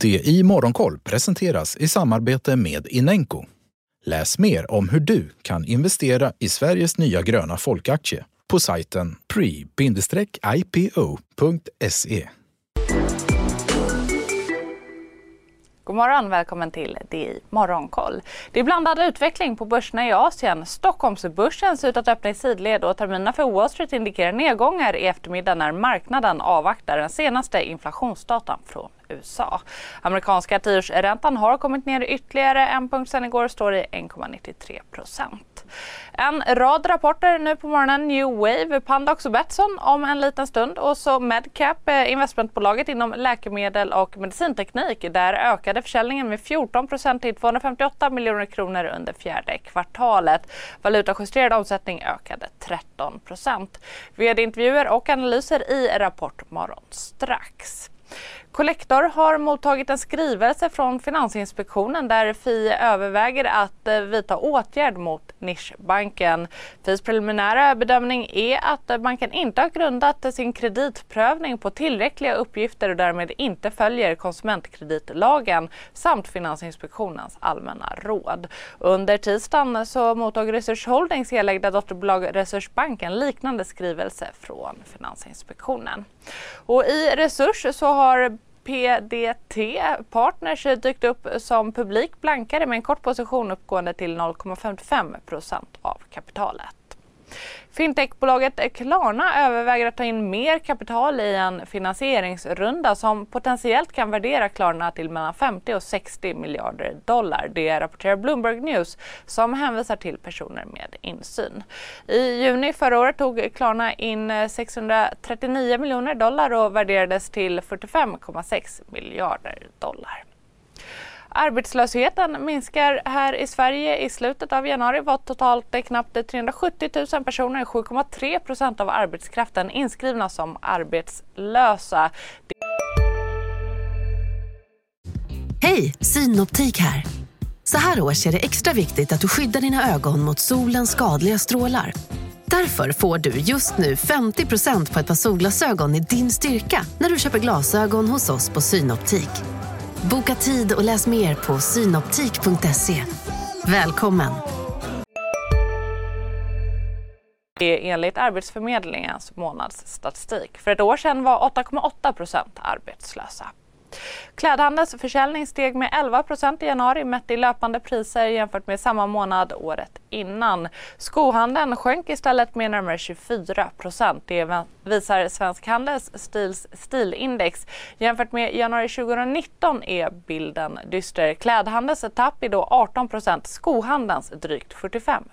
Det i Morgonkoll presenteras i samarbete med Inenco. Läs mer om hur du kan investera i Sveriges nya gröna folkaktie på sajten pre-ipo.se. God morgon, välkommen till DI Morgonkoll. Det är blandad utveckling på börserna i Asien. Stockholmsbörsen ser ut att öppna i sidled och terminerna för Wall Street indikerar nedgångar i eftermiddag när marknaden avvaktar den senaste inflationsdatan från USA. Amerikanska tioårsräntan har kommit ner ytterligare en punkt sen igår och står i 1,93 procent. En rad rapporter nu på morgonen. New Wave, Pandox och Betsson om en liten stund och så Medcap, eh, investmentbolaget inom läkemedel och medicinteknik. Där ökade försäljningen med 14 till 258 miljoner kronor under fjärde kvartalet. Valutajusterad omsättning ökade 13. Vd-intervjuer och analyser i Rapport morgon strax. Collector har mottagit en skrivelse från Finansinspektionen där Fi överväger att eh, vidta åtgärd mot Nischbanken. Fis preliminära bedömning är att eh, banken inte har grundat sin kreditprövning på tillräckliga uppgifter och därmed inte följer konsumentkreditlagen samt Finansinspektionens allmänna råd. Under tisdagen så mottog Resurs Holdings helägda dotterbolag Resurs Bank en liknande skrivelse från Finansinspektionen. Och I Resurs så har har PDT Partners dykt upp som publik blankare med en kort position uppgående till 0,55% av kapitalet. Fintechbolaget Klarna överväger att ta in mer kapital i en finansieringsrunda som potentiellt kan värdera Klarna till mellan 50 och 60 miljarder dollar. Det rapporterar Bloomberg News som hänvisar till personer med insyn. I juni förra året tog Klarna in 639 miljoner dollar och värderades till 45,6 miljarder dollar. Arbetslösheten minskar här i Sverige. I slutet av januari var totalt knappt 370 000 personer, 7,3 procent av arbetskraften, inskrivna som arbetslösa. Hej, Synoptik här. Så här års är det extra viktigt att du skyddar dina ögon mot solens skadliga strålar. Därför får du just nu 50% på ett par solglasögon i din styrka när du köper glasögon hos oss på Synoptik. Boka tid och läs mer på synoptik.se. Välkommen! Enligt Arbetsförmedlingens månadsstatistik. För ett år sedan var 8,8 procent arbetslösa. Klädhandelns försäljning steg med 11 i januari mätt i löpande priser jämfört med samma månad året innan. Skohandeln sjönk istället med närmare 24 Det visar Svensk Handels stils stilindex. Jämfört med januari 2019 är bilden dyster. Klädhandelns tapp är då 18 skohandelns drygt 45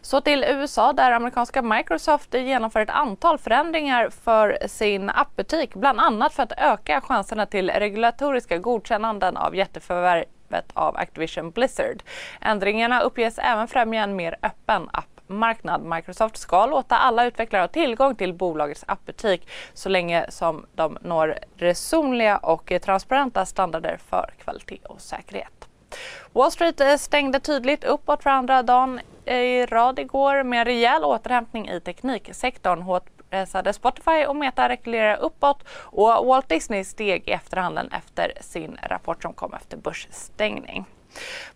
så till USA där amerikanska Microsoft genomför ett antal förändringar för sin appbutik, bland annat för att öka chanserna till regulatoriska godkännanden av jätteförvärvet av Activision Blizzard. Ändringarna uppges även främja en mer öppen app marknad. Microsoft ska låta alla utvecklare ha tillgång till bolagets appbutik så länge som de når resonliga och transparenta standarder för kvalitet och säkerhet. Wall Street stängde tydligt uppåt för andra dagen i rad igår med en rejäl återhämtning i tekniksektorn. Hårt pressade Spotify och Meta rekylerar uppåt och Walt Disney steg i efterhanden efter sin rapport som kom efter börsstängning.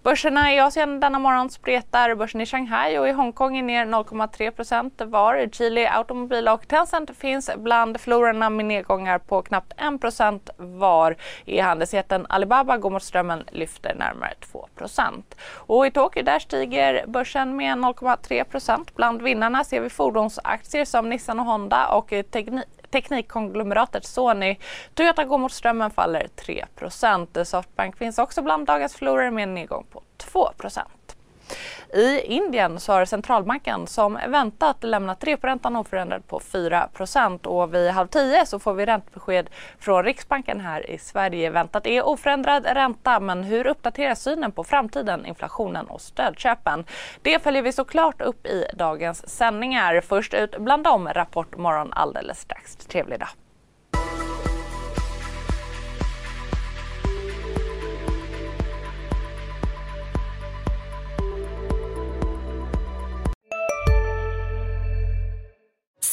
Börserna i Asien denna morgon spretar. Börsen i Shanghai och i Hongkong är ner 0,3% var. Chile, Automobil och Tencent finns bland förlorarna med nedgångar på knappt 1% var. I handelsjätten Alibaba går mot strömmen lyfter närmare 2% Och i Tokyo där stiger börsen med 0,3% Bland vinnarna ser vi fordonsaktier som Nissan och Honda och teknik teknikkonglomeratet Sony. Toyota går mot strömmen faller 3% Softbank finns också bland dagens förlorare med en nedgång på 2 i Indien så har centralbanken som väntat lämnat reporäntan oförändrad på 4 och vid halv tio så får vi räntebesked från Riksbanken här i Sverige. Väntat är oförändrad ränta men hur uppdateras synen på framtiden, inflationen och stödköpen? Det följer vi såklart upp i dagens sändningar. Först ut bland dem Rapport morgon alldeles strax. Trevlig dag!